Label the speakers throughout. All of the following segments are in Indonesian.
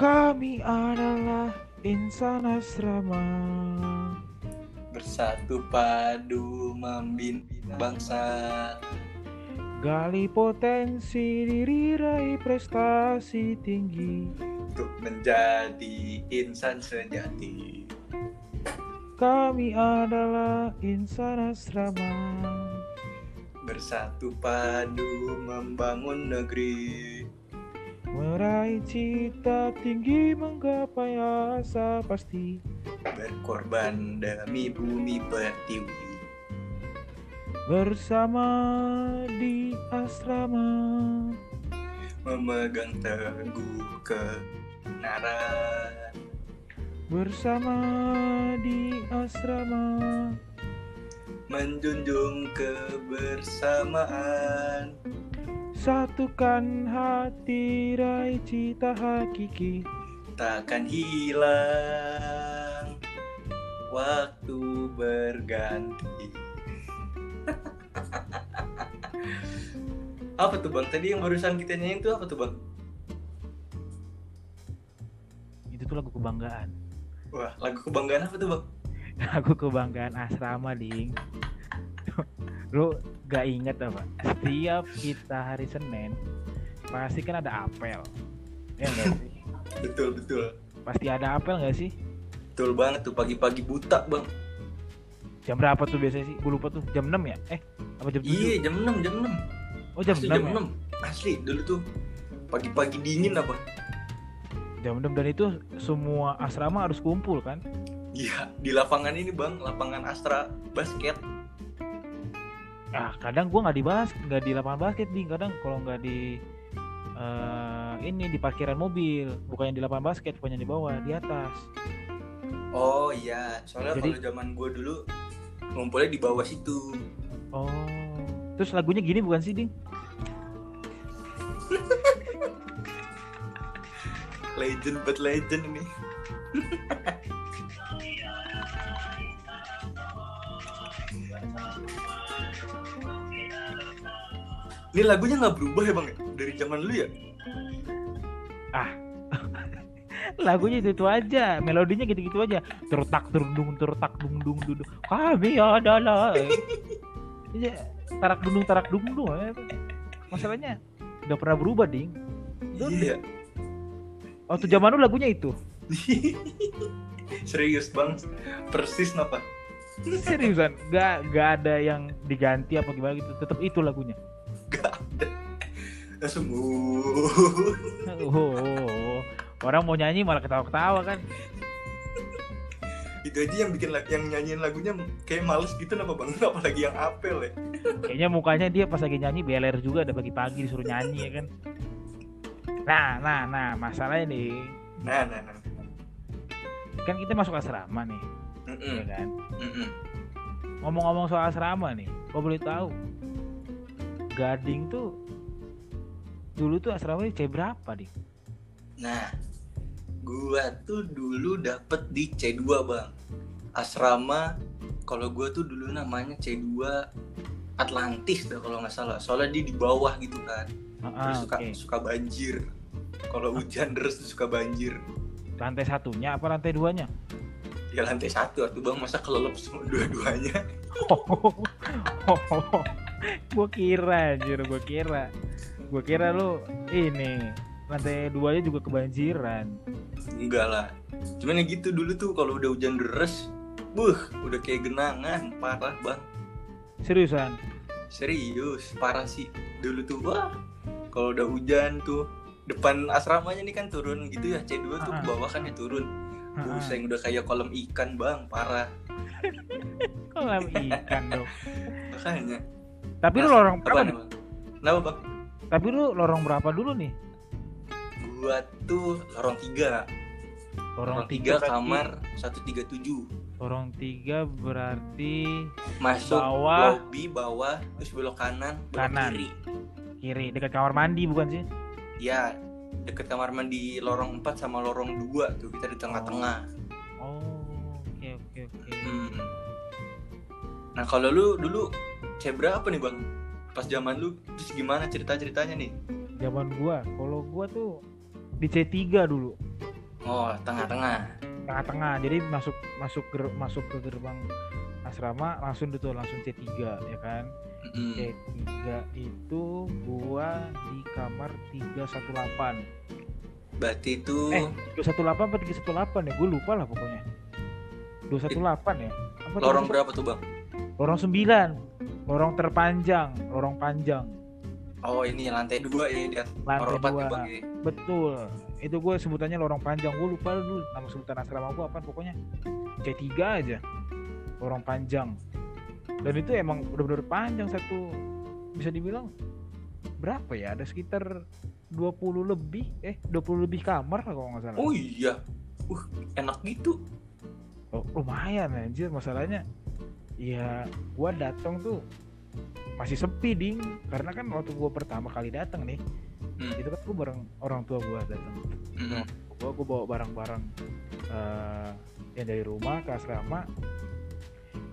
Speaker 1: Kami adalah insan asrama.
Speaker 2: Bersatu padu membina bangsa.
Speaker 1: Gali potensi diri raih prestasi tinggi.
Speaker 2: Untuk menjadi insan sejati.
Speaker 1: Kami adalah insan asrama.
Speaker 2: Bersatu padu membangun negeri.
Speaker 1: Meraih cita tinggi menggapai asa pasti.
Speaker 2: Berkorban demi bumi pertiwi.
Speaker 1: Bersama di asrama.
Speaker 2: Memegang teguh kebenaran.
Speaker 1: Bersama di asrama.
Speaker 2: Menjunjung kebersamaan.
Speaker 1: Satukan hati raih cita hakiki.
Speaker 2: takkan hilang waktu berganti apa tuh bang tadi yang barusan kita nyanyiin tuh apa tuh bang
Speaker 1: Itu tuh lagu kebanggaan.
Speaker 2: wah lagu kebanggaan apa tuh bang
Speaker 1: Lagu kebanggaan asrama, Ding. Lu gak inget apa? Setiap kita hari Senin pasti kan ada apel. Ya enggak sih?
Speaker 2: betul betul
Speaker 1: Pasti ada apel nggak sih?
Speaker 2: betul banget tuh pagi-pagi buta bang
Speaker 1: Jam berapa tuh biasanya sih? Gue lupa tuh. Jam 6 ya? Eh, apa jam 7?
Speaker 2: iya jam 6 jam 6
Speaker 1: Oh, jam
Speaker 2: asli
Speaker 1: 6
Speaker 2: jam
Speaker 1: ya?
Speaker 2: 6 asli dulu tuh pagi-pagi dingin apa
Speaker 1: Jam 6 dan itu semua asrama harus kumpul kan?
Speaker 2: iya di lapangan ini bang lapangan Astra basket
Speaker 1: Ah, kadang gua nggak dibahas, nggak di lapangan basket, Ding. Kadang kalau nggak di eh, ini di parkiran mobil, bukannya di lapangan basket, bukannya di bawah, di atas.
Speaker 2: Oh iya, soalnya
Speaker 1: Jadi-
Speaker 2: kalau zaman gue dulu ngumpulnya di bawah situ.
Speaker 1: Oh. Terus lagunya gini bukan sih, Ding?
Speaker 2: Legend but legend ini. Ini lagunya nggak berubah ya bang ya? Dari zaman dulu ya?
Speaker 1: Lagunya itu, itu aja, melodinya gitu-gitu aja. Tertak terdung tertak dung dung dung. Kami adalah Iya, tarak dung tarak dung dung. eh. Masalahnya udah pernah berubah, Ding. Dulu
Speaker 2: Iya.
Speaker 1: Waktu zaman lu lagunya itu.
Speaker 2: Serius bang, persis apa?
Speaker 1: Seriusan, gak, gak ada yang diganti apa gimana gitu. Tetap itu lagunya.
Speaker 2: Gak ada. Sungguh.
Speaker 1: Oh, orang mau nyanyi malah ketawa-ketawa kan.
Speaker 2: Itu aja yang bikin yang nyanyiin lagunya kayak males gitu apa bang? Apalagi yang apel ya.
Speaker 1: Kayaknya mukanya dia pas lagi nyanyi beler juga ada pagi-pagi disuruh nyanyi ya kan. Nah, nah, nah, masalahnya nih,
Speaker 2: Nah, nah, nah.
Speaker 1: kan kita masuk asrama nih,
Speaker 2: Mm-mm,
Speaker 1: ya kan. Ngomong-ngomong soal asrama nih, kau boleh tahu Gading tuh dulu tuh asramanya C berapa nih?
Speaker 2: Nah, gua tuh dulu dapet di C2 bang. Asrama, kalau gua tuh dulu namanya C2 Atlantis dah kalau nggak salah. Soalnya dia di bawah gitu kan.
Speaker 1: Ah,
Speaker 2: Terus suka
Speaker 1: oke.
Speaker 2: suka banjir. Kalau hujan deras tuh suka banjir.
Speaker 1: Lantai satunya apa lantai duanya?
Speaker 2: Ya lantai satu tuh bang masa kelelep semua dua-duanya.
Speaker 1: gua kira anjir, gua kira. Gua kira lu ini lantai duanya juga kebanjiran.
Speaker 2: Enggak lah. Cuman ya gitu dulu tuh kalau udah hujan deras, buh udah kayak genangan parah bang.
Speaker 1: Seriusan?
Speaker 2: Serius, parah sih. Dulu tuh, wah, kalau udah hujan tuh, depan asramanya nih kan turun gitu ya, C2 tuh ke
Speaker 1: Ah.
Speaker 2: bawah kan ya turun.
Speaker 1: Ah,
Speaker 2: Buset, yang udah kayak kolam ikan bang, parah.
Speaker 1: Kolam ikan dong.
Speaker 2: Makanya.
Speaker 1: Tapi lu
Speaker 2: Nah,
Speaker 1: lorong
Speaker 2: apa
Speaker 1: berapa?
Speaker 2: Kenapa bang?
Speaker 1: Tapi lu lorong berapa dulu nih?
Speaker 2: Gua tuh lorong tiga. Lorong tiga
Speaker 1: berarti-
Speaker 2: kamar 137.
Speaker 1: Lorong tiga berarti
Speaker 2: Masuk
Speaker 1: Bawah.
Speaker 2: lobby bawah, terus belok kanan, belok
Speaker 1: Kanan.
Speaker 2: kiri.
Speaker 1: kiri dekat kamar mandi bukan sih?
Speaker 2: Ya, deket kamar mandi lorong 4 sama lorong 2 tuh, kita di tengah-tengah.
Speaker 1: Oh, oke oke oke.
Speaker 2: Hmm. Nah kalau lu dulu C berapa nih bang? Pas zaman lu terus gimana cerita ceritanya nih?
Speaker 1: Zaman gua, kalau gua tuh di C3 dulu.
Speaker 2: oh tengah-tengah
Speaker 1: tengah-tengah jadi masuk masuk ger- masuk ke gerbang asrama langsung itu langsung C3 ya kan
Speaker 2: Mm.
Speaker 1: C3 itu gua di kamar 318
Speaker 2: berarti itu
Speaker 1: eh 218 apa 318 ya gue lupa lah pokoknya 218 ya apa
Speaker 2: lorong
Speaker 1: 318?
Speaker 2: berapa tuh bang
Speaker 1: lorong 9 lorong terpanjang lorong panjang.
Speaker 2: Oh ini lantai dua ya di atas
Speaker 1: lantai
Speaker 2: ya,
Speaker 1: dua.
Speaker 2: bang ya.
Speaker 1: betul. Itu gue sebutannya lorong panjang. Gue lupa dulu nama sebutan asrama gue apa pokoknya. C3 aja. Lorong panjang. Dan itu emang bener-bener panjang satu. Bisa dibilang berapa ya? Ada sekitar 20 lebih eh 20 lebih kamar kalau nggak salah.
Speaker 2: Oh iya. Uh enak gitu.
Speaker 1: Oh, lumayan anjir. Masalahnya ya gua datang tuh masih sepi ding. Karena kan waktu gua pertama kali datang nih
Speaker 2: Hmm.
Speaker 1: itu kan gua bareng orang tua gua datang
Speaker 2: Mm-mm.
Speaker 1: gua gua bawa barang-barang eh, yang dari rumah ke asrama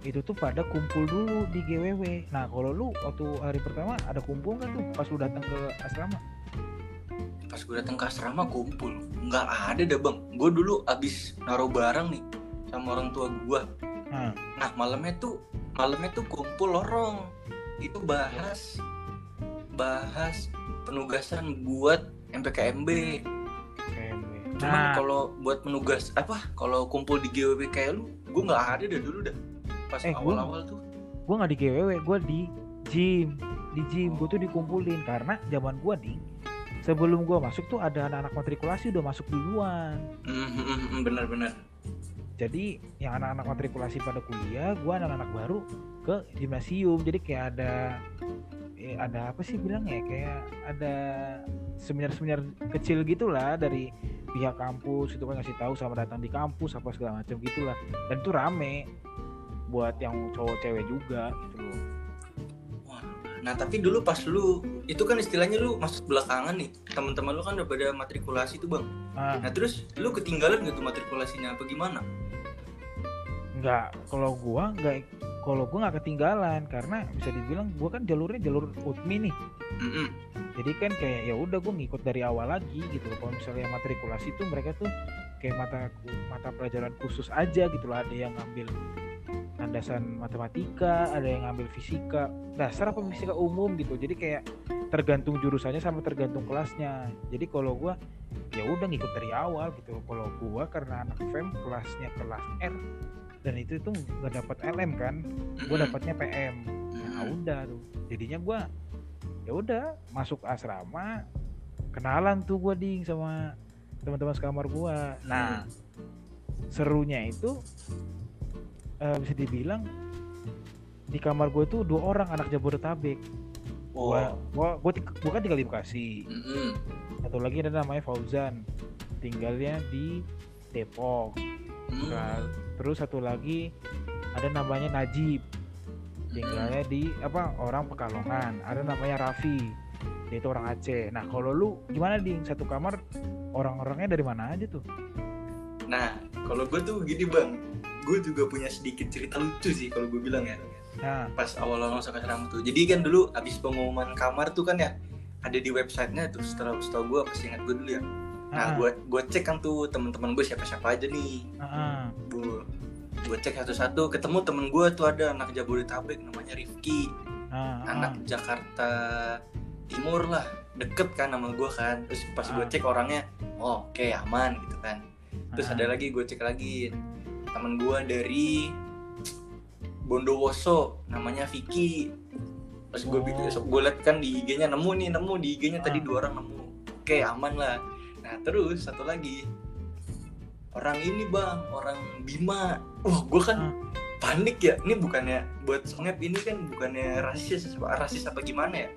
Speaker 1: itu tuh pada kumpul dulu di GWW nah kalau lu waktu hari pertama ada kumpul nggak tuh pas lu datang ke asrama?
Speaker 2: Pas gue datang ke asrama kumpul. Nggak ada dah bang. Gue dulu abis naruh barang nih sama orang tua gue
Speaker 1: nah
Speaker 2: nah malamnya tuh malamnya tuh kumpul lorong itu bahas bahas penugasan buat MPKMB cuman
Speaker 1: nah.
Speaker 2: kalau buat penugas apa? Kalau kumpul di GWB kayak lu gue nggak ada dah dulu dah. Pas
Speaker 1: Eh,
Speaker 2: awal-awal tuh.
Speaker 1: gue nggak di GWW gue di gym. Di gym gue tuh dikumpulin. Karena zaman gue ding sebelum gue masuk tuh ada anak-anak matrikulasi udah masuk duluan.
Speaker 2: Hmm, hmm, hmm, hmm, bener-bener
Speaker 1: jadi yang anak-anak matrikulasi pada kuliah gue anak-anak baru ke gimnasium. Jadi kayak ada eh, ada apa sih bilangnya? Ya? kayak ada seminar-seminar kecil gitulah dari pihak kampus. Itu kan ngasih tahu sama datang di kampus apa segala macam gitulah. Dan itu rame buat yang cowok cewek juga gitu loh.
Speaker 2: Wah, nah tapi dulu pas lu itu kan istilahnya lu masuk belakangan nih. Teman-teman lu kan udah pada matrikulasi tuh bang.
Speaker 1: Ah.
Speaker 2: Nah terus lu ketinggalan gitu matrikulasinya? Apa gimana
Speaker 1: nggak kalau gua nggak kalau gua nggak ketinggalan. Karena bisa dibilang gua kan jalurnya jalur UTMI nih.
Speaker 2: Mm-mm.
Speaker 1: jadi kan kayak ya udah gua ngikut dari awal lagi gitu. Loh kalau misalnya matrikulasi tuh mereka tuh kayak mata mata pelajaran khusus aja gitu loh. Ada yang ngambil landasan matematika ada yang ngambil fisika. Dasar apa fisika umum gitu. Jadi kayak tergantung jurusannya sama tergantung kelasnya. Jadi kalau gua ya udah ngikut dari awal gitu. Kalau gua karena anak fem kelasnya kelas R dan itu tuh nggak dapat LM kan? Gue dapatnya PM ya udah tuh. Jadinya gue ya udah masuk asrama kenalan tuh gue ding sama teman-teman sekamar gue nah serunya itu eh, bisa dibilang di kamar gue tuh dua orang anak Jabodetabek.
Speaker 2: Oh.
Speaker 1: gua gua gua, kan tinggal di Bekasi.
Speaker 2: Mm-mm.
Speaker 1: satu lagi ada namanya Fauzan. Tinggalnya di Depok
Speaker 2: Mm.
Speaker 1: kan. Terus satu lagi ada namanya Najib. Tinggalnya di apa orang Pekalongan. Ada namanya Raffi. Dia itu orang Aceh. Nah kalau lu gimana ding? Satu kamar orang-orangnya dari mana aja tuh?
Speaker 2: Nah kalau gue tuh gini bang. Gue juga punya sedikit cerita lucu sih kalau gue bilang ya.
Speaker 1: Nah.
Speaker 2: Pas awal-awal masuk asrama tuh. Jadi kan dulu habis pengumuman kamar tuh kan ya ada di websitenya tuh. Setelah setahu gue pasti ingat gue dulu ya nah
Speaker 1: ah,
Speaker 2: gue gue cek kan tuh teman-teman gue siapa-siapa aja nih. Gue gue cek satu-satu ketemu temen gue tuh ada anak Jabodetabek namanya Rifki. Anak Jakarta Timur lah deket kan sama gue kan. Terus pas gue
Speaker 1: Ah.
Speaker 2: cek orangnya oh, oke aman gitu kan. Terus ada lagi gue cek lagi. Temen gue dari Bondowoso namanya Vicky. Pas gue
Speaker 1: Oh.
Speaker 2: gue liat kan di IG-nya nemu nih nemu di IG-nya tadi
Speaker 1: Ah.
Speaker 2: dua orang nemu. Oke aman lah nah terus satu lagi. Orang ini bang orang Bima. Wah gue kan
Speaker 1: Ah.
Speaker 2: panik ya. Ini bukannya buat songep ini kan bukannya rasis rasis apa gimana ya?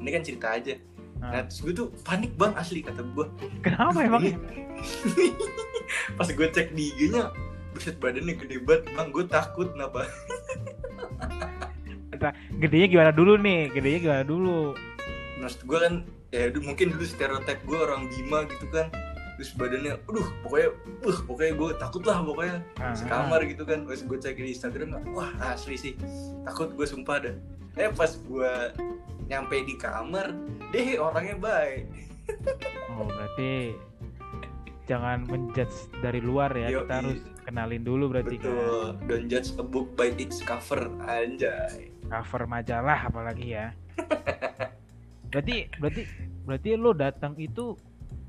Speaker 2: Ini kan cerita aja.
Speaker 1: Ah.
Speaker 2: nah terus gue tuh panik bang asli kata gue
Speaker 1: kenapa emang?
Speaker 2: Pas gue cek di IG-nya buset badannya gede banget bang. Gue takut kenapa?
Speaker 1: Gedenya gimana dulu nih? Gedenya gimana dulu?
Speaker 2: Maksud gue kan ya mungkin dulu stereotip gue orang Bima gitu kan. Terus badannya aduh pokoknya uh pokoknya gue takut lah pokoknya.
Speaker 1: Ah,
Speaker 2: sekamar gitu kan. Pas gue cek di Instagram wah asli sih. Takut gue sumpah dah. Eh pas gue nyampe di kamar deh orangnya baik.
Speaker 1: Oh berarti jangan menjudge dari luar ya. Kita
Speaker 2: Yoi.
Speaker 1: harus kenalin dulu berarti kan?
Speaker 2: Betul. Don't judge a book by its cover, anjay.
Speaker 1: cover majalah apalagi ya berarti berarti berarti lo datang itu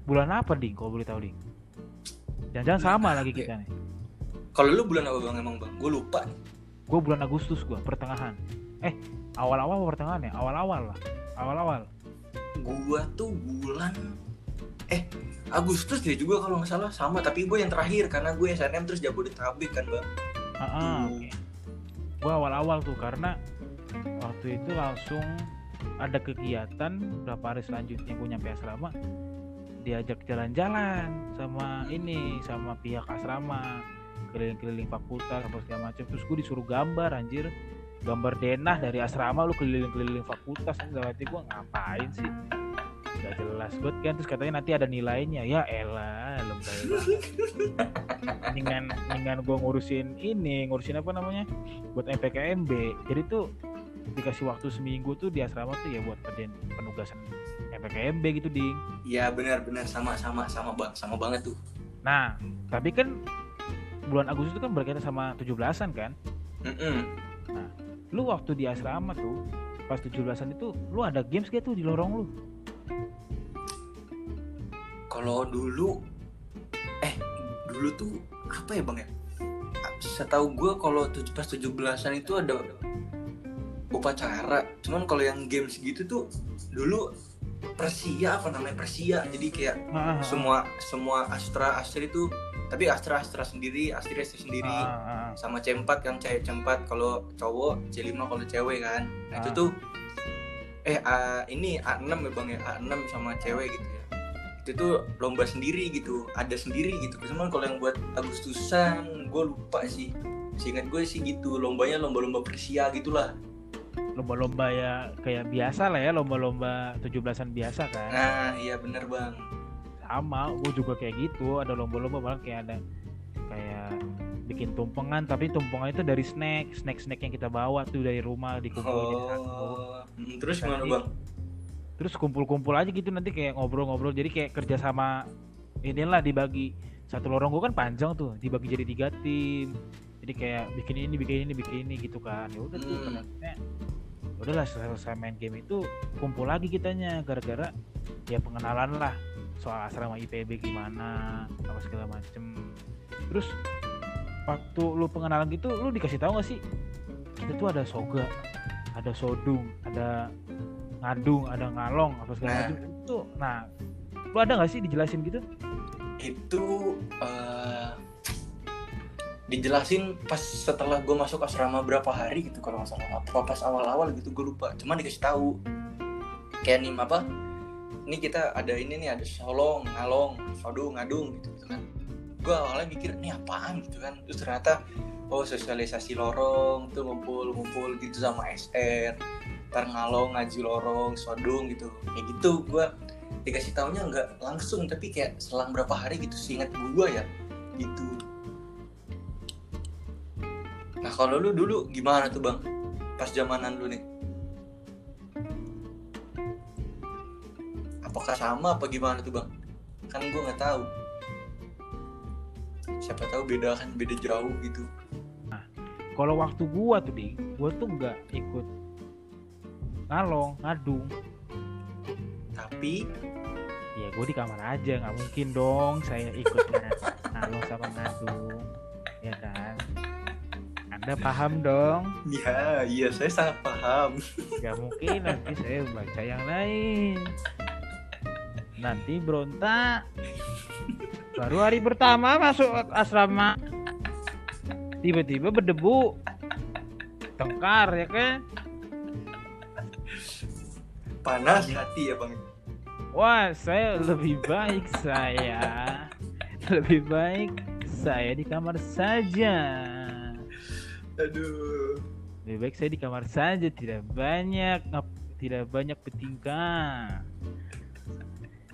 Speaker 1: bulan apa ding kalau boleh tahu ding jangan-jangan sama lagi kita nih
Speaker 2: Kalau lu bulan apa bang emang bang? Gue lupa. nih.
Speaker 1: gue bulan Agustus gue pertengahan eh awal-awal pertengahan ya awal-awal lah awal-awal
Speaker 2: Gua tuh bulan eh Agustus dia juga kalau nggak salah sama tapi gue yang terakhir karena gue SNM terus Jabodetabek kan bang.
Speaker 1: Ah, ah,
Speaker 2: Hmm.
Speaker 1: oke. gue awal-awal tuh karena waktu itu langsung ada kegiatan beberapa hari selanjutnya gue nyampe asrama diajak jalan-jalan sama ini sama pihak asrama keliling-keliling fakultas apa segala macam. Terus gue disuruh gambar anjir. Gambar denah dari asrama lu keliling-keliling fakultas dalam hati gue ngapain sih? Nggak jelas banget kan. Terus katanya nanti ada nilainya. Ya elah banget. Mendingan mendingan gue ngurusin ini ngurusin apa namanya buat MPKMB jadi tuh dikasih waktu seminggu tuh di asrama tuh ya buat kerjain penugasan MPKMB gitu ding
Speaker 2: Iya benar-benar sama sama sama bang sama banget tuh.
Speaker 1: nah tapi kan bulan Agustus itu kan berkaitan sama 17-an kan
Speaker 2: Mm-mm.
Speaker 1: lu waktu di asrama tuh pas 17-an itu lu ada games gak tuh di lorong lu
Speaker 2: Kalau dulu eh dulu tuh apa ya bang ya? Setahu gue kalau pas 17-an itu ada upacara. Cuman kalau yang games gitu tuh dulu Persia apa namanya Persia. Jadi kayak
Speaker 1: Ah,
Speaker 2: semua semua Astra Astri itu tapi Astra Astra sendiri, Astri Astri sendiri.
Speaker 1: ah, ah, ah.
Speaker 2: sama C4 kan cewek C4 kalau cowok C5 kalau cewek kan. Nah itu tuh eh A- ini A6 ya bang ya? A6 sama cewek gitu ya. Itu tuh lomba sendiri gitu ada sendiri gitu. Cuman kalau yang buat Agustusan gue lupa sih. Seingat gue sih gitu lombanya lomba-lomba Persia gitulah
Speaker 1: lomba-lomba ya kayak biasa lah ya lomba-lomba 17-an biasa kan.
Speaker 2: Nah iya bener bang.
Speaker 1: Sama gue juga kayak gitu ada lomba-lomba malah kayak ada kayak bikin tumpengan tapi tumpengan itu dari snack snack snack yang kita bawa tuh dari rumah dikumpulin satu.
Speaker 2: oh hmm, terus gimana bang?
Speaker 1: Terus kumpul-kumpul aja gitu nanti kayak ngobrol-ngobrol jadi kayak kerja sama inilah dibagi satu lorong gue kan panjang tuh dibagi jadi tiga tim. Jadi kayak bikin ini bikin ini bikin ini gitu kan. Ya udah tuh
Speaker 2: Hmm.
Speaker 1: Udahlah selesai main game itu kumpul lagi kitanya gara-gara ya pengenalan lah soal asrama IPB gimana apa segala macem. Terus waktu lu pengenalan gitu lu dikasih tahu gak sih? Kita tuh ada soga ada sodung ada ngadung ada ngalong apa segala
Speaker 2: Nah.
Speaker 1: macam itu nah lu ada nggak sih dijelasin gitu?
Speaker 2: Itu eh, dijelasin pas setelah gue masuk asrama berapa hari gitu kalau nggak salah. Apa pas awal-awal gitu gue lupa. Cuman dikasih tahu. Kayak nih apa ini kita ada ini nih ada solong ngalong sodung ngadung gitu, gitu kan. Gue awalnya mikir ini apaan? Gitu kan. Terus ternyata oh sosialisasi lorong tuh ngumpul-ngumpul gitu sama SR ntar ngalong ngaji lorong sodung gitu. Kayak gitu gue dikasih taunya nggak langsung tapi kayak selang berapa hari gitu seingat gue ya. Gitu nah kalau lu dulu gimana tuh bang? Pas zamanan lu nih? Apakah sama apa gimana tuh bang? Kan gue nggak tahu. Siapa tahu beda kan beda jauh gitu.
Speaker 1: Kalau waktu gua tuh ding gua tuh nggak ikut ngalong ngadung.
Speaker 2: Tapi?
Speaker 1: Ya gue di kamar aja nggak mungkin dong saya ikutnya ngalong sama ngadung ya kan anda paham dong.
Speaker 2: Ya iya saya sangat paham.
Speaker 1: Nggak mungkin nanti saya baca yang lain. Nanti berontak. Baru hari pertama masuk asrama. Tiba-tiba berdebu. Tengkar ya kan?
Speaker 2: Panas hati ya bang.
Speaker 1: Wah, saya lebih baik saya. Lebih baik saya di kamar saja.
Speaker 2: Aduh
Speaker 1: Lebih baik saya di kamar saja, tidak banyak ngap- tidak banyak bertingkah.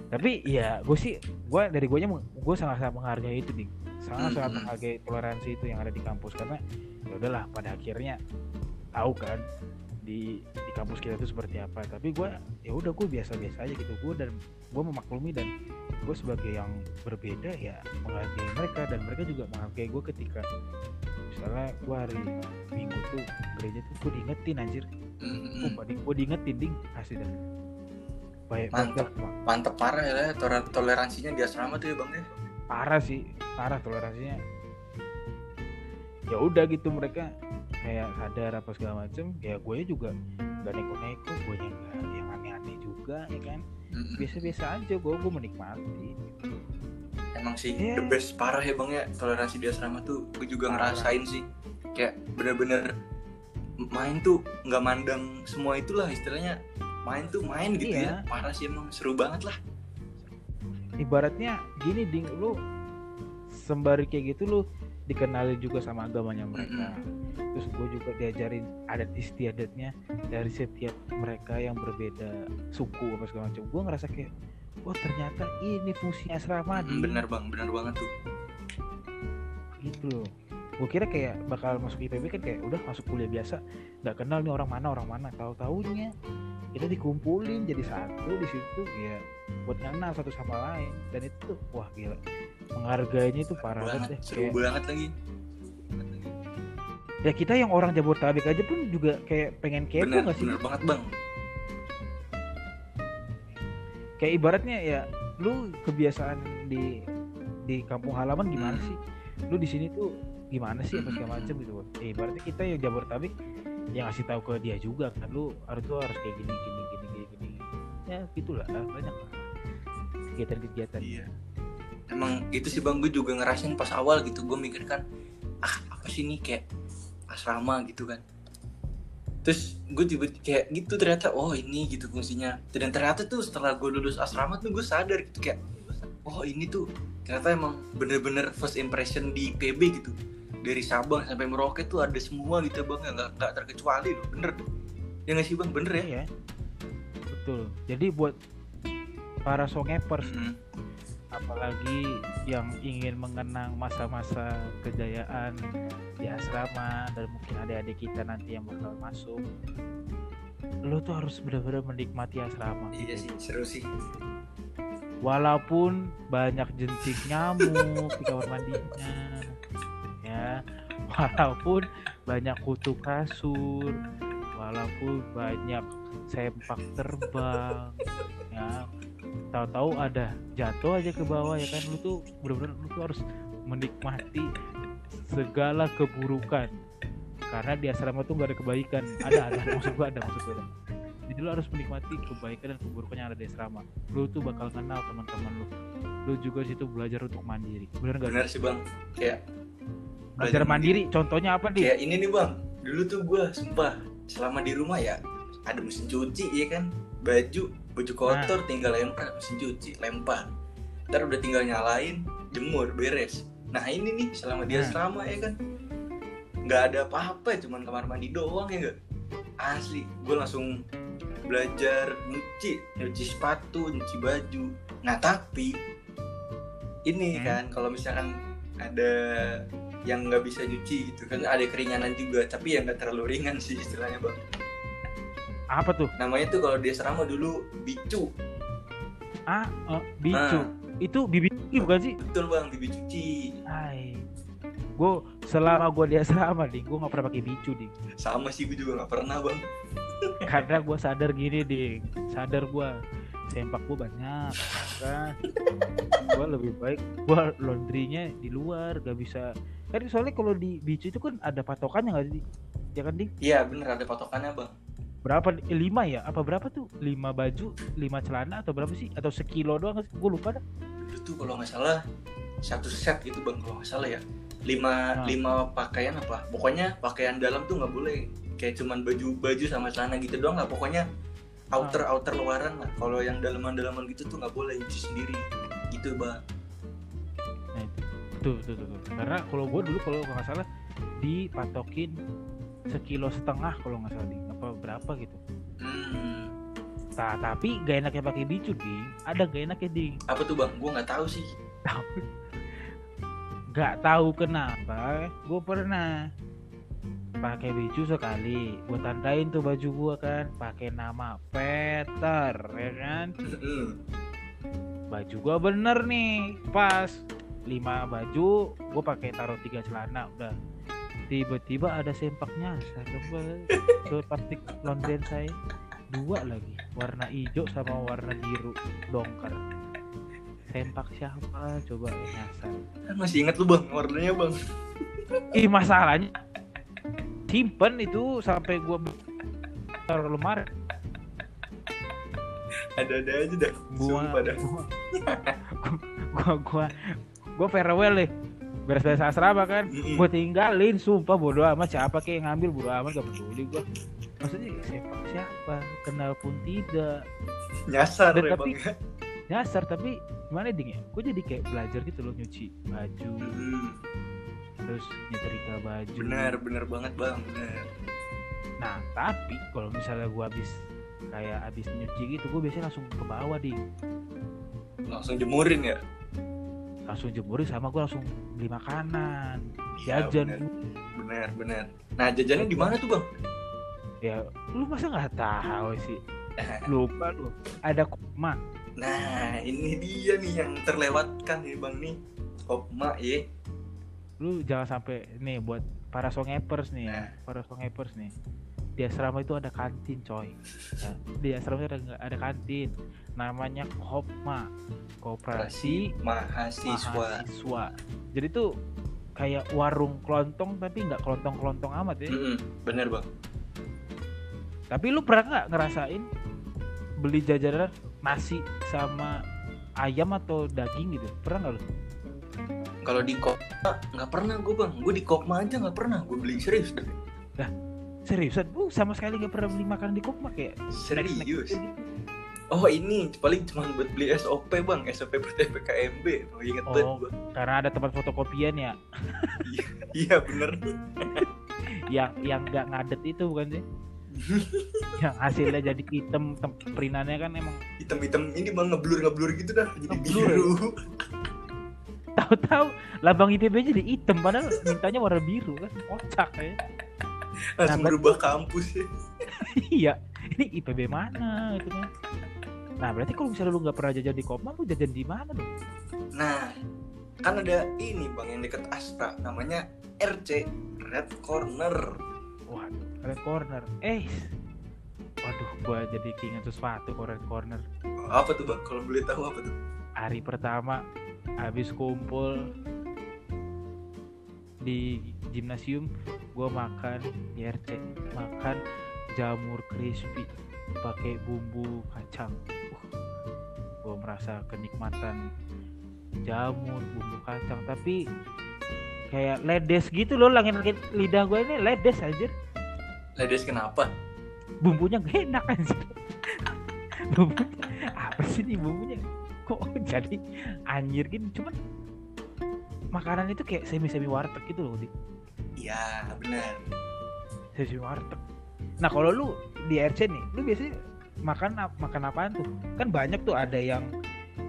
Speaker 1: Tapi ya, gue sih, gue dari gue gue sangat sangat menghargai itu, ding. Sangat sangat menghargai toleransi itu yang ada di kampus karena ya udahlah pada akhirnya tahu kan di di kampus kita itu seperti apa. Tapi gue ya udah gue biasa-biasa aja gitu. Gue dan gue memaklumi dan gue sebagai yang berbeda ya menghargai mereka. Dan mereka juga menghargai gue ketika misalnya gue hari minggu tuh gereja tuh gue diingetin anjir. Gue gue diingetin ding asli dan baik
Speaker 2: Mantep.
Speaker 1: banget,
Speaker 2: mantep parah ya toler- toleransinya di asrama tuh ya bang ya.
Speaker 1: Parah sih parah toleransinya. Ya udah gitu mereka kayak sadar apa segala macem ya gue juga gak neko-neko gue yang nggak yang aneh-aneh juga ya kan? Biasa-biasa aja gue gue menikmati
Speaker 2: emang sih
Speaker 1: Iya.
Speaker 2: the best. Parah ya bang ya. Toleransi di asrama tuh gue juga
Speaker 1: Parah.
Speaker 2: ngerasain sih. Kayak bener-bener main tuh nggak mandang semua itulah istilahnya. Main tuh main gitu
Speaker 1: Iya.
Speaker 2: ya parah sih emang seru banget lah.
Speaker 1: Ibaratnya gini ding lu sembari kayak gitu lu dikenalin juga sama agamanya mereka. terus gue juga diajarin adat istiadatnya dari setiap mereka yang berbeda suku apa segala macam. Gue ngerasa kayak wah ternyata ini fungsi asrama
Speaker 2: Mm,
Speaker 1: Ding."
Speaker 2: bener bang bener banget tuh.
Speaker 1: Gitu loh. Gue kira kayak bakal masuk IPB kan kayak udah masuk kuliah biasa nggak kenal nih orang mana orang mana. Tahu taunya kita dikumpulin jadi satu di situ ya buat kenal satu sama lain. Dan itu wah gila menghargainya itu parah banget
Speaker 2: banget
Speaker 1: deh
Speaker 2: seru
Speaker 1: kayak,
Speaker 2: banget lagi.
Speaker 1: Ya kita yang orang Jabodetabek aja pun juga kayak pengen kepo
Speaker 2: bener
Speaker 1: nggak sih?
Speaker 2: bener banget bang.
Speaker 1: Kayak ibaratnya ya lu kebiasaan di di kampung halaman gimana
Speaker 2: Hmm.
Speaker 1: sih? Lu di sini tuh gimana sih apa segala
Speaker 2: Hmm.
Speaker 1: macam gitu. Kan eh, ibaratnya kita yang Jabodetabek yang ngasih tahu ke dia juga kan lu harus tuh harus kayak gini gini gini gini gini. Ya gitulah banyak kegiatan-kegiatan.
Speaker 2: Iya emang itu sih bang. Gue juga ngerasain pas awal gitu. Gue mikir kan ah apa sih ini? Kayak asrama gitu kan. Terus gue tiba kayak gitu ternyata oh ini gitu fungsinya. Dan ternyata tuh setelah gue lulus asrama tuh gue sadar gitu kayak oh ini tuh ternyata emang bener-bener first impression di PB gitu. Dari Sabang sampai Merauke tuh ada semua gitu bang. Nggak nggak terkecuali loh. Bener. Ya nggak sih bang? Bener ya?
Speaker 1: Ya betul. Jadi buat para songepers
Speaker 2: Mm-mm.
Speaker 1: Apalagi yang ingin mengenang masa-masa kejayaan di asrama dan mungkin adik-adik kita nanti yang bakal masuk. Lo tuh harus benar-benar menikmati asrama.
Speaker 2: Iya sih seru sih.
Speaker 1: Walaupun banyak jentik nyamuk di kamar mandinya ya. Walaupun banyak kutu kasur walaupun banyak sempak terbang ya tahu-tahu ada jatuh aja ke bawah ya kan? Lu tuh bener-bener lu tuh harus menikmati segala keburukan. Karena di asrama tuh gak ada kebaikan. Ada ada maksud gua ada maksud gua ada. Jadi lu harus menikmati kebaikan dan keburukan yang ada di asrama. Lu tuh bakal kenal teman-teman lu. Lu juga di situ belajar untuk mandiri. Bener gak
Speaker 2: bener sih bang. Kayak
Speaker 1: belajar mandiri contohnya apa nih
Speaker 2: kayak ini nih bang. Dulu tuh gue sumpah selama di rumah ya ada mesin cuci ya kan? Baju baju kotor tinggal lempar mesin cuci lempar. Ntar udah tinggal nyalain jemur beres. Nah ini nih selama dia
Speaker 1: Nah.
Speaker 2: asrama ya kan? Nggak ada apa-apa cuman kamar mandi doang ya enggak asli gue langsung belajar nyuci nyuci sepatu nyuci baju. Nah tapi ini
Speaker 1: Hmm.
Speaker 2: kan kalau misalkan ada yang nggak bisa nyuci gitu kan ada keringanan juga tapi ya nggak terlalu ringan sih istilahnya bang
Speaker 1: apa tuh?
Speaker 2: Namanya tuh kalau di asrama dulu bicu.
Speaker 1: Ah eh, bicu.
Speaker 2: Nah.
Speaker 1: itu bibi cuci bukan sih?
Speaker 2: Betul bang bibi cuci.
Speaker 1: Hai. Gue selama gue di asrama nih gue nggak pernah pakai bicu nih
Speaker 2: sama sih gue juga nggak pernah bang.
Speaker 1: Karena gue sadar gini ding. Sadar gue sempak gue banyak kan? Gue lebih baik gue laundrynya di luar gak bisa. Kan soalnya kalau di bicu itu kan ada patokannya nggak sih ya kan ding?
Speaker 2: Iya bener ada patokannya bang
Speaker 1: berapa eh, lima ya? Apa berapa tuh? Lima baju lima celana atau berapa sih? Atau sekilo doang gue lupa dah.
Speaker 2: Tuh kalau nggak salah satu set gitu bang kalau nggak salah ya. Lima
Speaker 1: Nah.
Speaker 2: lima pakaian apa? Pokoknya pakaian dalam tuh nggak boleh. Kayak cuman baju baju sama celana gitu doang lah. Pokoknya outer outer luaran lah. Kalau yang dalaman dalaman gitu tuh nggak boleh cuci sendiri. Gitu bang.
Speaker 1: Nah itu. Betul betul, betul. karena kalau gue dulu kalau nggak salah dipatokin sekilo setengah kalau nggak salah ding. Apa berapa gitu.
Speaker 2: Hmm,
Speaker 1: Nah, tapi gak enaknya pakai bicu ding. Ada gak enaknya ding?
Speaker 2: Apa tuh bang? Gue nggak tahu sih.
Speaker 1: Gak tahu kenapa. Gue pernah pakai baju sekali. Gue tandain tuh baju gue kan pakai nama Peter ya kan? Baju gua bener nih. Pas lima baju gue pakai taruh tiga celana udah tiba-tiba ada sempak nyasar ke, ke plastik laundry saya. Dua lagi warna hijau sama warna biru dongker. Sempak siapa? Coba nyasar.
Speaker 2: Kan masih inget lu bang warnanya bang.
Speaker 1: Ih masalahnya simpen itu sampai gua taruh lemari.
Speaker 2: Ada-ada aja dah
Speaker 1: gua
Speaker 2: Sumpah dah.
Speaker 1: gua gua gua gua farewell deh beres-beres asrama kan?
Speaker 2: Mm-mm.
Speaker 1: gue tinggalin sumpah bodo amat. Siapa kayak yang ngambil bodo amat gak peduli gue maksudnya siapa siapa? Kenal pun tidak.
Speaker 2: Nyasar
Speaker 1: Dan
Speaker 2: ya
Speaker 1: tapi-
Speaker 2: bang
Speaker 1: nyasar tapi gimana ding ya? Gue jadi kayak belajar gitu loh nyuci baju.
Speaker 2: Mm,
Speaker 1: terus nyetrika baju.
Speaker 2: Bener bener banget bang bener.
Speaker 1: Nah tapi kalau misalnya gue habis kayak habis nyuci gitu gue biasanya langsung ke bawah ding.
Speaker 2: Langsung jemurin ya
Speaker 1: langsung jemurin sama gue langsung beli makanan.
Speaker 2: Iya,
Speaker 1: jajan.
Speaker 2: bener. bener bener. Nah jajannya di mana tuh bang?
Speaker 1: Ya lu masa nggak tahu sih? Lupa lu. Ada koma
Speaker 2: nah ini dia nih yang terlewatkan nih bang nih. Kopma ya
Speaker 1: lu jangan sampai nih buat para songepers nih ya
Speaker 2: Nah.
Speaker 1: para songepers nih di asrama itu ada kantin coy. Ya, di asrama itu ada ada kantin. Namanya Kopma Koperasi
Speaker 2: mahasiswa.
Speaker 1: Mahasiswa. Jadi tuh kayak warung kelontong tapi nggak kelontong kelontong amat ya.
Speaker 2: Mm-mm, bener bang.
Speaker 1: Tapi lu pernah nggak ngerasain beli jajanan nasi sama ayam atau daging gitu? Pernah nggak lu?
Speaker 2: Kalau di Kopma nggak pernah gue bang. Gue di Kopma aja nggak pernah gue beli serius. Dah.
Speaker 1: Seriusan? Lu sama sekali nggak pernah beli makan di Kopma kayak
Speaker 2: serius?
Speaker 1: gitu?
Speaker 2: oh ini paling cuma buat beli SOP bang. SOP buat PKMB oh, inget
Speaker 1: Oh. karena ada tempat fotokopian ya?
Speaker 2: Iya bener.
Speaker 1: Yang yang nggak ngadet itu bukan sih? Yang hasilnya jadi hitam perinannya kan emang
Speaker 2: hitam-hitam ini bang ngeblur ngeblur gitu dah jadi
Speaker 1: Ngeblur ya?
Speaker 2: biru.
Speaker 1: Tahu-tahu lambang IPB jadi hitam padahal mintanya warna biru kan kocak ya
Speaker 2: langsung
Speaker 1: Nah,
Speaker 2: berubah kampus. Ya
Speaker 1: iya. Ini IPB mana itu kan? Nah berarti kalau misalnya lu nggak pernah jajan di Kopma lu jajan di mana dong?
Speaker 2: Nah kan ada ini bang yang deket Astra. Namanya RC Red Corner.
Speaker 1: Waduh red corner. Eh waduh gua jadi keinget sesuatu red corner.
Speaker 2: Apa tuh bang? Kalau boleh tahu apa tuh?
Speaker 1: Hari pertama habis kumpul di gimnasium gue makan di RC makan jamur crispy pakai bumbu kacang. Uh, gue merasa kenikmatan jamur bumbu kacang. Tapi kayak ledes gitu loh langit langit lidah gue ini ledes aja
Speaker 2: Ledes kenapa?
Speaker 1: Bumbunya gak enak anjir. Bumbunya apa sih nih bumbunya? Kok jadi anjir gitu cuman makanan itu kayak semi semi warteg gitu loh
Speaker 2: iya benar
Speaker 1: semi warteg. Nah kalau lu di RC nih lu biasanya makan makan apaan tuh? Kan banyak tuh ada yang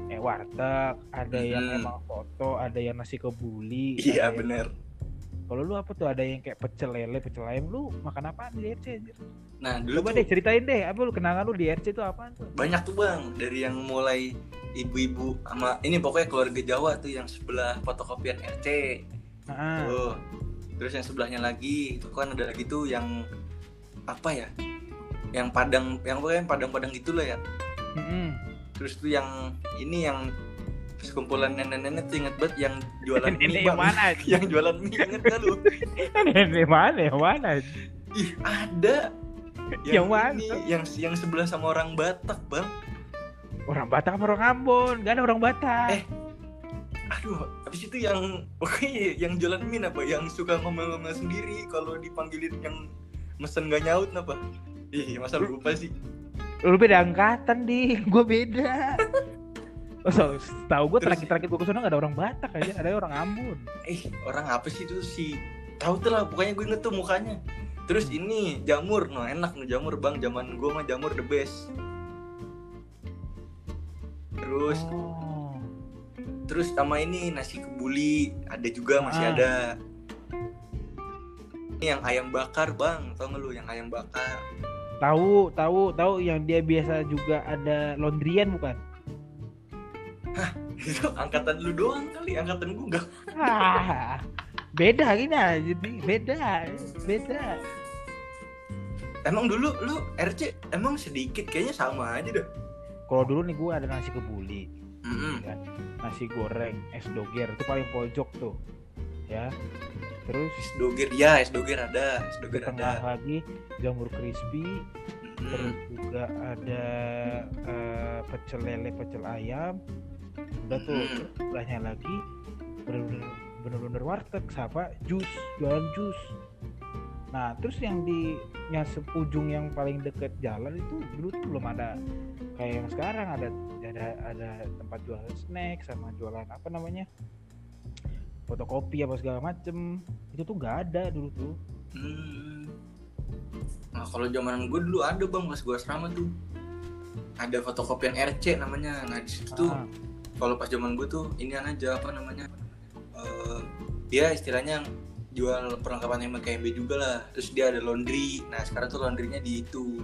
Speaker 1: eh warteg ada yang
Speaker 2: Hmm.
Speaker 1: emang foto ada yang nasi kebuli
Speaker 2: iya
Speaker 1: ada yang-
Speaker 2: benar
Speaker 1: kalau lu apa tuh ada yang kayak pecel lele pecel ayam lu makan apaan di RC anjir?
Speaker 2: Nah dulu
Speaker 1: coba
Speaker 2: tuh
Speaker 1: deh ceritain deh apa lu kenangan lu di RC itu apaan tuh?
Speaker 2: Banyak tuh bang. Dari yang mulai ibu-ibu sama ini pokoknya keluarga Jawa tuh yang sebelah fotokopian RC
Speaker 1: Nah,
Speaker 2: tuh terus yang sebelahnya lagi itu kan ada lagi tuh yang apa ya yang padang yang pokoknya yang padang-padang gitulah ya
Speaker 1: mm-mm.
Speaker 2: terus tuh yang ini yang sekumpulan nenek-nenek tuh inget banget yang jualan mie
Speaker 1: Nenek yang mana?
Speaker 2: yang jualan mie inget gak lu
Speaker 1: Nenek mana yang mana?
Speaker 2: ih ada
Speaker 1: Yang mana?
Speaker 2: ini, yang yang sebelah sama orang Batak bang
Speaker 1: Orang Batak apa orang Ambon? Gak ada orang Batak.
Speaker 2: Eh. Aduh habis itu yang pokoknya yang jualan mie apa? Yang suka ngomel-ngomel sendiri kalau dipanggilin yang mesen gak nyaut apa ih masa lu lupa sih?
Speaker 1: Lu beda angkatan di, gue beda. Oh, so, tahu gue
Speaker 2: Terus-
Speaker 1: terakhir-terakhir gue ke sana gak ada orang Batak aja, ada orang Ambon.
Speaker 2: eh orang apa sih itu? Si tahu tuh lah pokoknya gue inget tuh mukanya. Terus ini jamur. No enak nih jamur bang. Zaman gue mah jamur the best. Terus
Speaker 1: Oh.
Speaker 2: Terus sama ini nasi kebuli ada juga masih
Speaker 1: Ah.
Speaker 2: ada Ini yang ayam bakar bang, tau nggak lu yang ayam bakar?
Speaker 1: Tahu, tahu, tahu yang dia biasa juga ada laundryan bukan?
Speaker 2: Itu angkatan lu doang kali, angkatan gua enggak.
Speaker 1: Ah, beda gini jadi beda, beda.
Speaker 2: Emang dulu lu RC emang sedikit kayaknya sama aja dah.
Speaker 1: Kalau dulu nih gue ada nasi kebuli, Kan? nasi goreng, es doger itu paling pojok tuh, ya. Terus
Speaker 2: Es doger ya, es doger ada, es doger
Speaker 1: tengah
Speaker 2: ada.
Speaker 1: lagi jamur crispy,
Speaker 2: Mm-mm.
Speaker 1: terus juga ada eh, pecel lele, pecel ayam. Udah tuh
Speaker 2: Mm.
Speaker 1: sebelahnya lagi bener-bener warteg sama jus, jualan jus. Nah, terus yang di yang sepujung yang paling deket jalan itu dulu tuh belum ada kayak yang sekarang ada ada ada tempat jualan snack sama jualan apa namanya fotokopi apa segala macem. Itu tuh nggak ada dulu tuh.
Speaker 2: Hmm. Nah kalau zaman gue dulu ada bang pas gue asrama tuh. Ada fotokopian RC namanya. Nah di situ tuh
Speaker 1: Ah,
Speaker 2: kalau pas zaman gue tuh ini aja apa namanya eh, dia istilahnya jual perlengkapan MKMB juga lah. Terus dia ada laundry. Nah sekarang tuh laundrynya di itu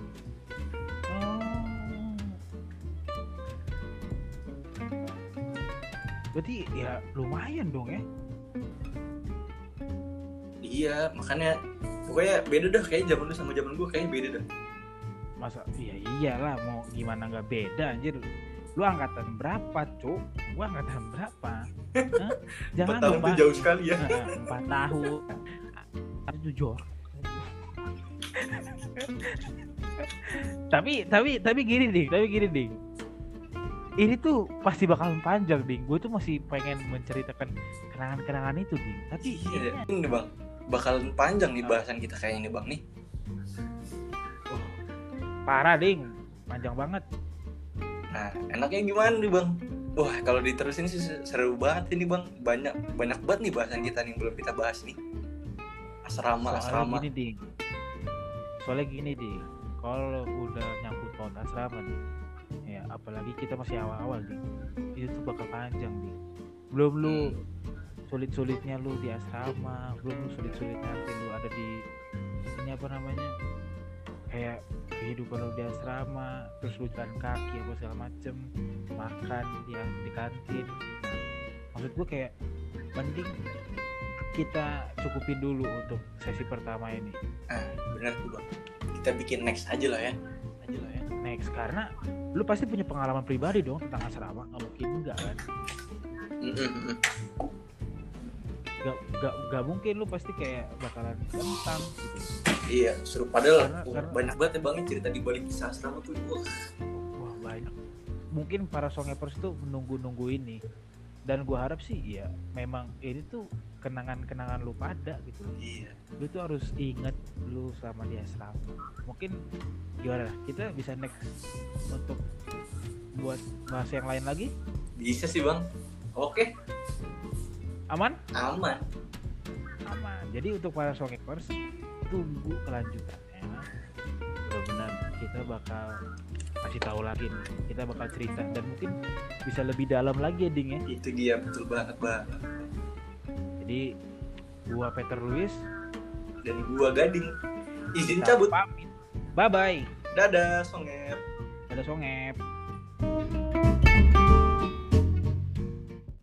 Speaker 1: berarti ya lumayan dong ya.
Speaker 2: Iya makanya pokoknya beda dah kayak zaman lu sama zaman gue kayaknya beda dah.
Speaker 1: Masa iya iyalah mau gimana nggak beda anjir. Lu angkatan berapa cuk? Gua angkatan berapa? Hah? jangan
Speaker 2: empat tahun
Speaker 1: lupa
Speaker 2: jauh sekali ya.
Speaker 1: Nah, empat tahun. Tujuh tapi tapi tapi gini ding. Tapi gini ding ini tuh pasti bakalan panjang ding. Gue tuh masih pengen menceritakan kenangan-kenangan itu ding. Tapi
Speaker 2: iya. Ini bang. Bakalan panjang nih bahasan kita kayaknya nih bang nih.
Speaker 1: Parah ding. Panjang banget.
Speaker 2: Nah enaknya gimana nih bang? Wah kalau diterusin sih seru banget ini bang. Banyak banyak banget nih bahasan kita nih yang belum kita bahas nih. Asrama
Speaker 1: soalnya
Speaker 2: asrama.
Speaker 1: gini ding. Soalnya gini ding. Kalau udah nyangkut tahun asrama nih apalagi kita masih awal-awal ding itu tuh bakal panjang ding belum lu
Speaker 2: Hmm.
Speaker 1: sulit-sulitnya lu di asrama belum lu sulit-sulitnya nanti lu ada di ini apa namanya kayak kehidupan lu di asrama terus lu jalan kaki apa segala macem makan di di kantin. Maksud gue kayak mending kita cukupin dulu untuk sesi pertama ini.
Speaker 2: Ah bener tuh bang. Kita bikin next aja lah ya.
Speaker 1: Aja lah ya next. Karena lu pasti punya pengalaman pribadi dong tentang asrama nggak mungkin enggak kan? Gak, gak, gak mungkin lu pasti kayak bakalan tentang gitu.
Speaker 2: Iya seru. Padahal
Speaker 1: Karena-
Speaker 2: uh,
Speaker 1: karena-
Speaker 2: banyak banget ya bang cerita di balik kisah asrama tuh wah
Speaker 1: wah banyak. Mungkin para songepers tuh menunggu-nunggu ini. Dan gua harap sih ya memang ini tuh kenangan-kenangan lu pada gitu.
Speaker 2: Iya.
Speaker 1: Lu tuh harus inget lu sama di asrama mungkin gimana? Kita bisa next untuk buat bahas yang lain lagi?
Speaker 2: Bisa sih bang. Oke.
Speaker 1: Aman?
Speaker 2: Aman.
Speaker 1: Aman. Jadi untuk para songepers tunggu kelanjutannya. Benar-benar kita bakal kasih tahu lagi nih. Kita bakal cerita. Dan mungkin bisa lebih dalam lagi ya ding ya
Speaker 2: itu dia betul banget bang.
Speaker 1: Jadi gua Peter Luis
Speaker 2: dan gua Gading. Izin cabut.
Speaker 1: Pamit. Bye bye.
Speaker 2: Dadah songep.
Speaker 1: Dadah songep.